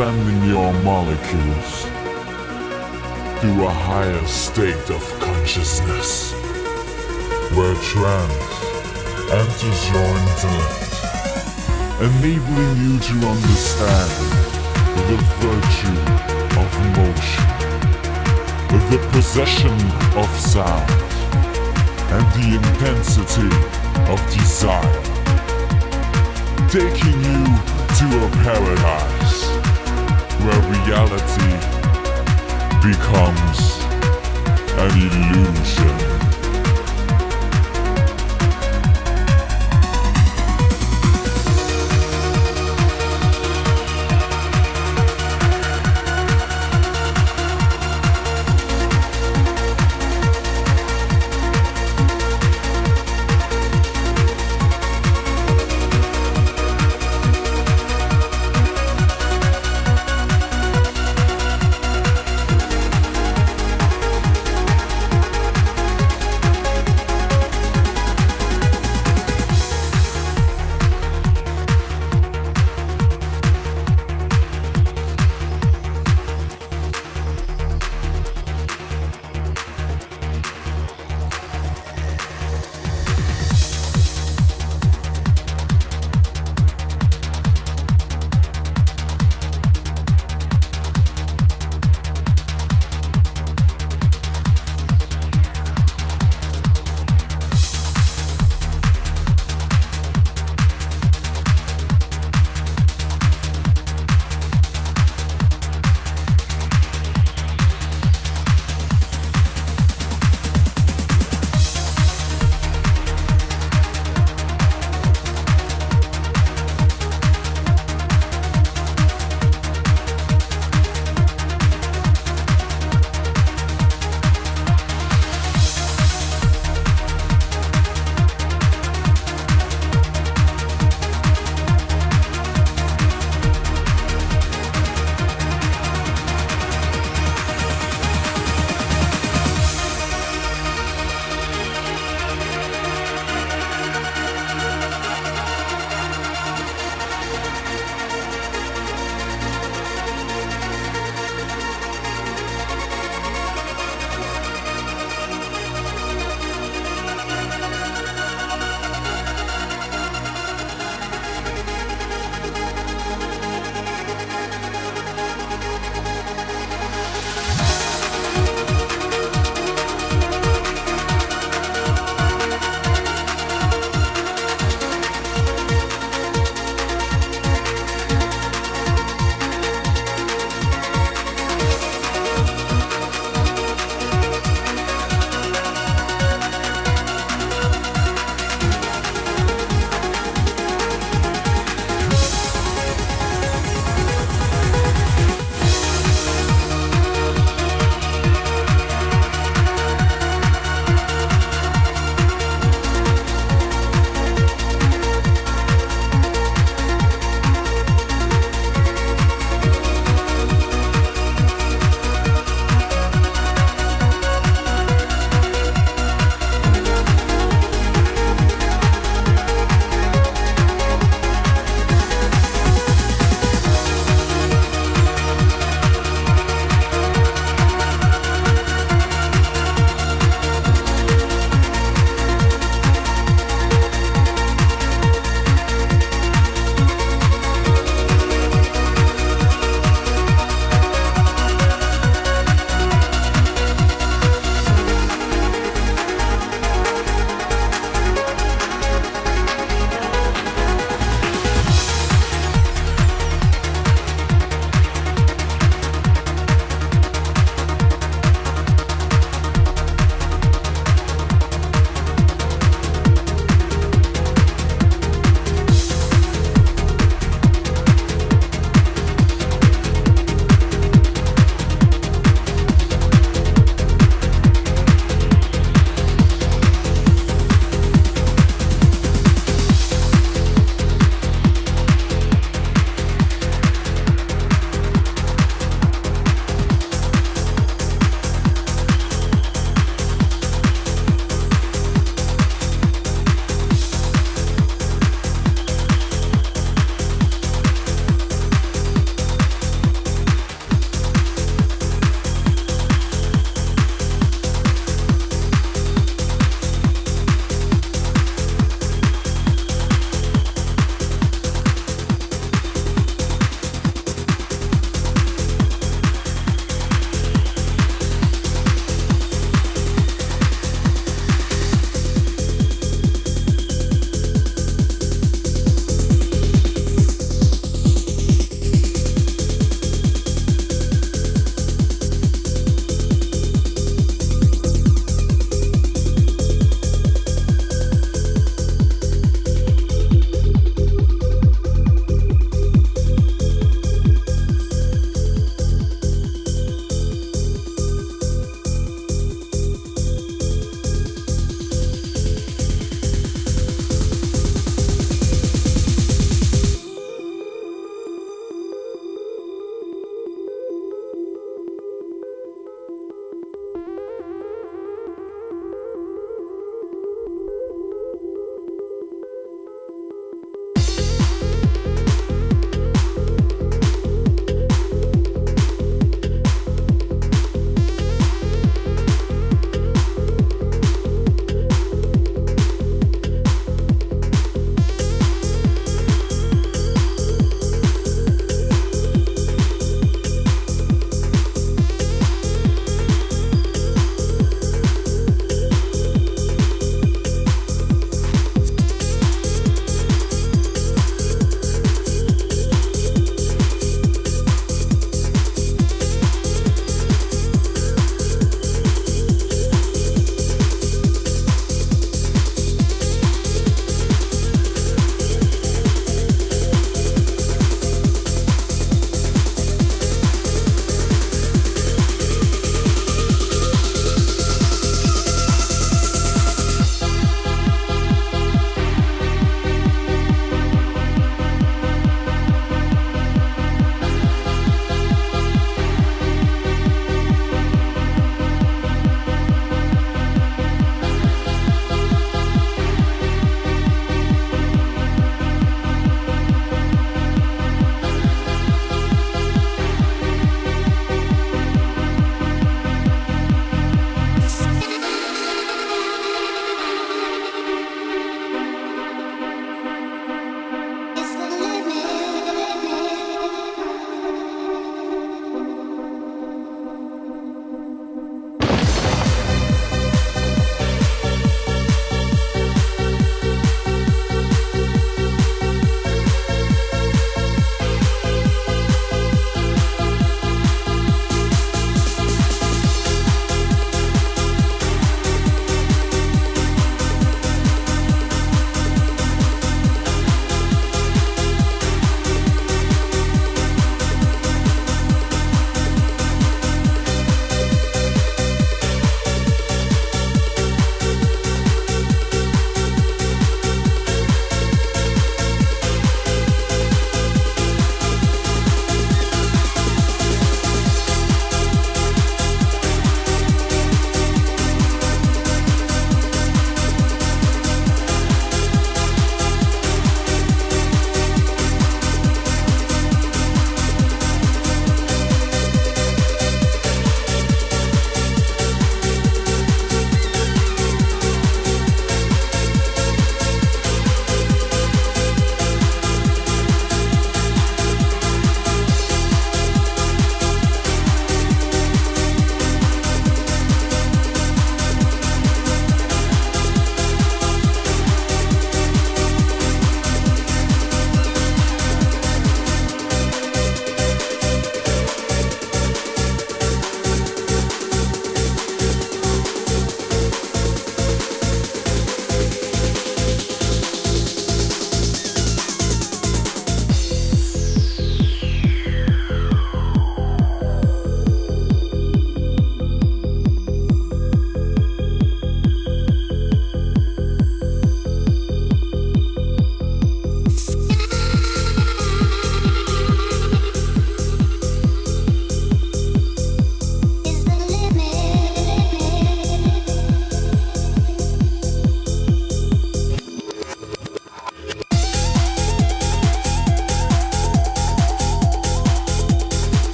expanding your molecules to a higher state of consciousness, where trance enters your intellect, enabling you to understand the virtue of motion, the possession of sound, and the intensity of desire, taking you to a paradise where reality becomes an illusion.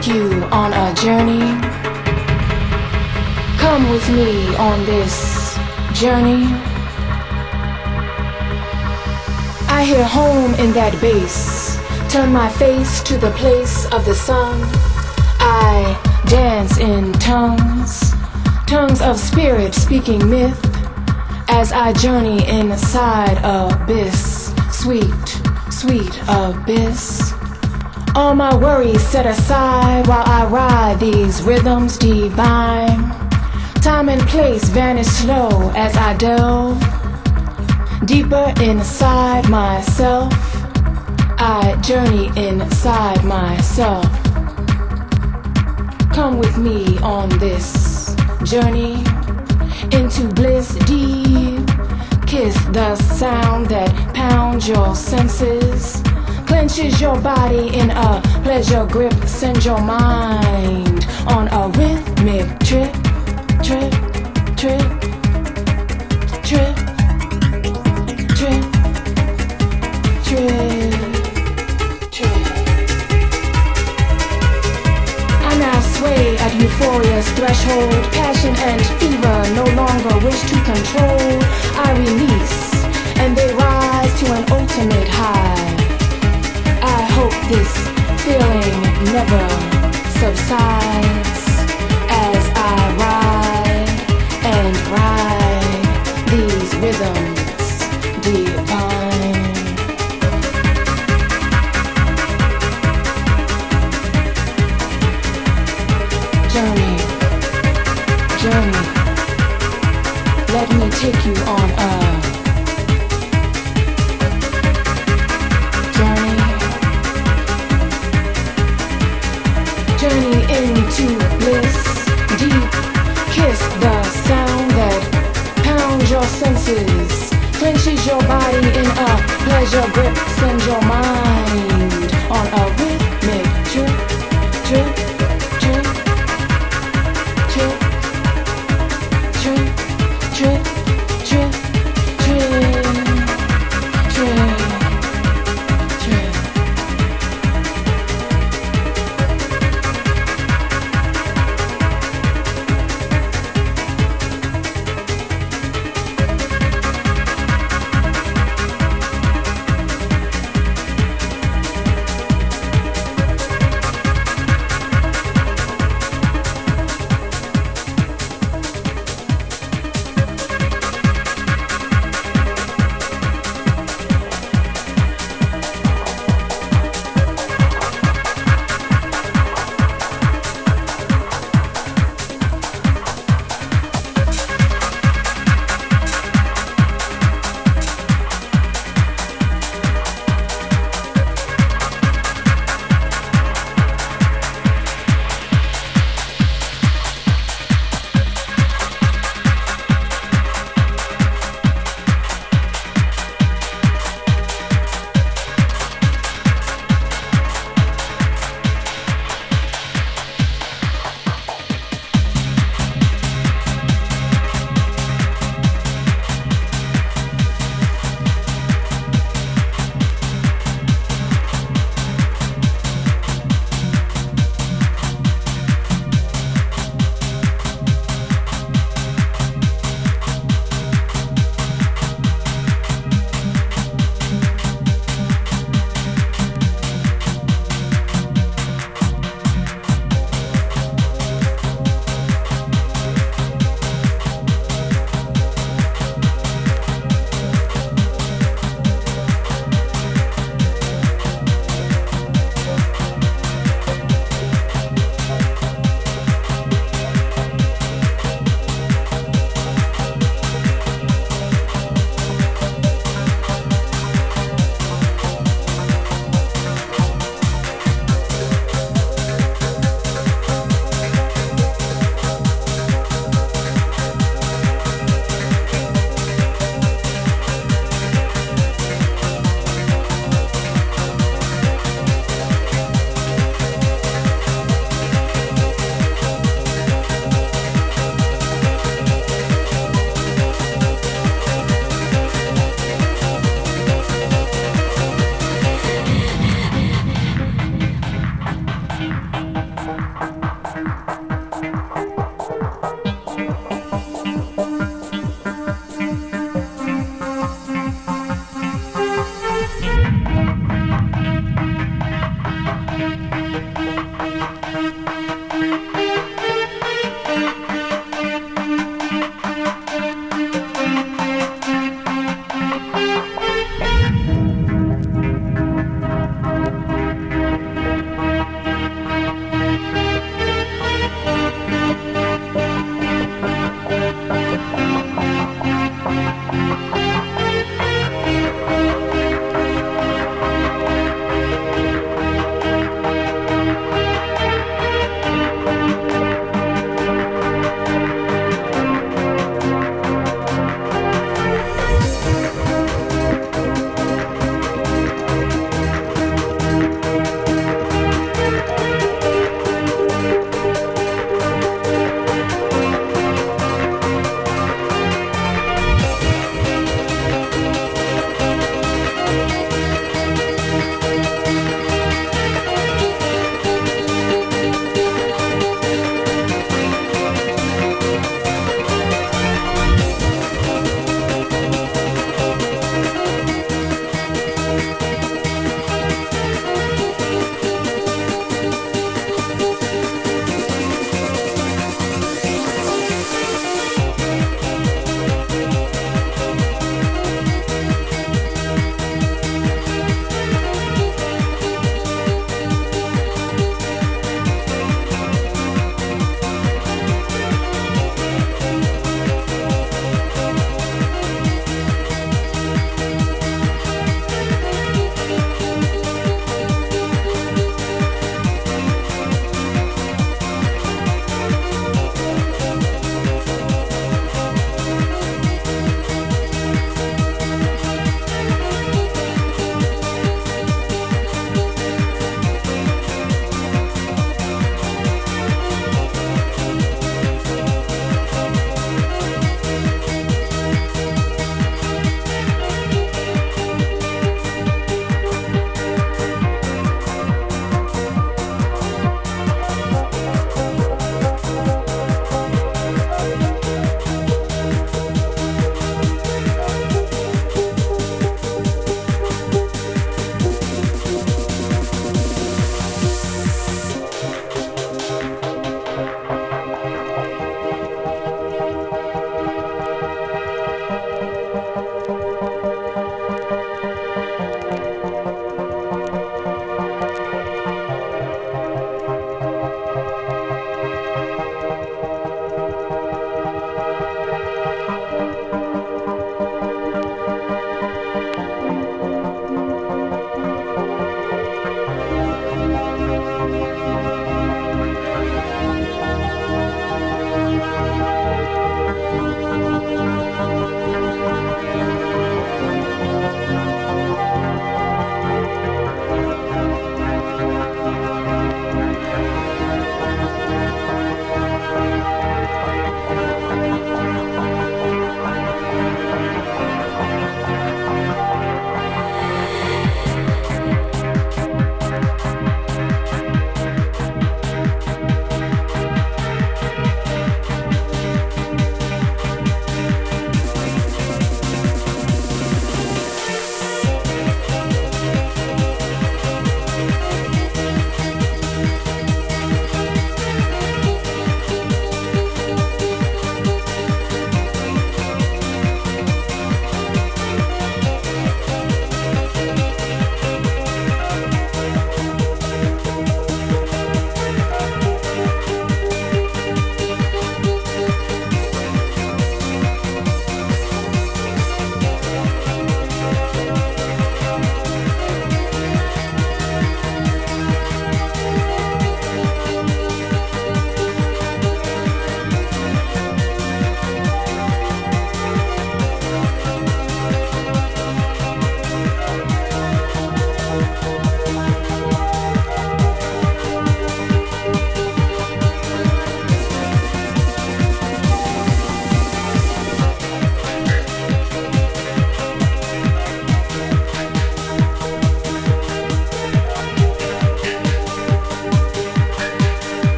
Take you on a journey. Come with me on this journey. I hear home in that bass. Turn my face to the place of the sun. I dance in tongues, tongues of spirit speaking myth as I journey inside abyss, sweet, sweet abyss. All my worries set aside while I ride these rhythms divine. Time and place vanish slow as I delve deeper inside myself. I journey inside myself. Come with me on this journey into bliss deep. Kiss the sound that pounds your senses clenches your body in a pleasure grip. Send your mind on a rhythmic trip, trip, trip, trip, trip, trip, trip. I now sway at euphoria's threshold. Passion and fever no longer wish to control. I release, and they rise to an ultimate high. Hope this feeling never subsides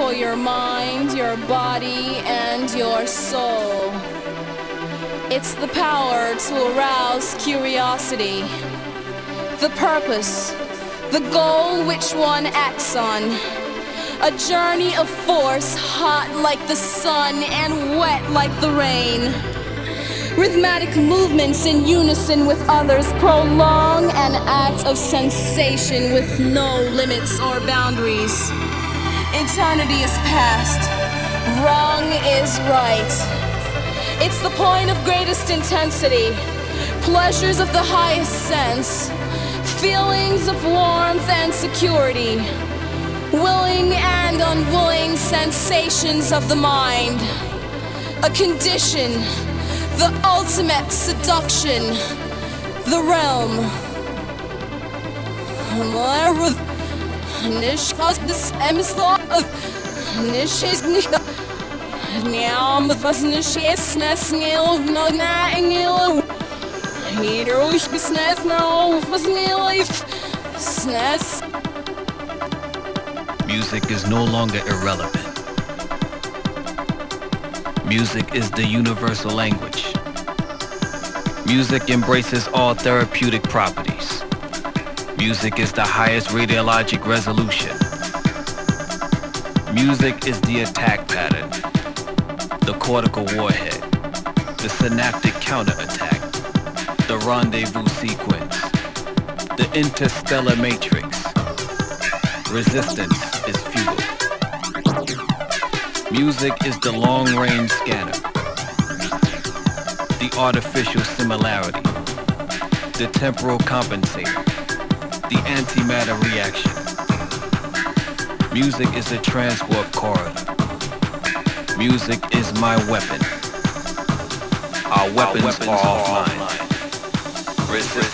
for your mind, your body, and your soul. It's the power to arouse curiosity, the purpose, the goal which one acts on. A journey of force, hot like the sun and wet like the rain. Rhythmic movements in unison with others prolong an act of sensation with no limits or boundaries. Eternity is past, wrong is right. It's the point of greatest intensity, pleasures of the highest sense, feelings of warmth and security, willing and unwilling sensations of the mind, a condition. The ultimate seduction, the realm. Nish this emislov Nish is Niam was nish is nesnil no nangil Neither wish besnes no was life snes Music is no longer irrelevant. Music is the universal language. Music embraces all therapeutic properties. Music is the highest radiologic resolution. Music is the attack pattern, the cortical warhead, the synaptic counterattack, the rendezvous sequence, the interstellar matrix. Resistance is futile. Music is the long-range scanner, the artificial similarity, the temporal compensator, the antimatter reaction. Music is a transport corridor. Music is my weapon. Our weapons, Our weapons are offline. offline. Resistance.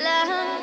love.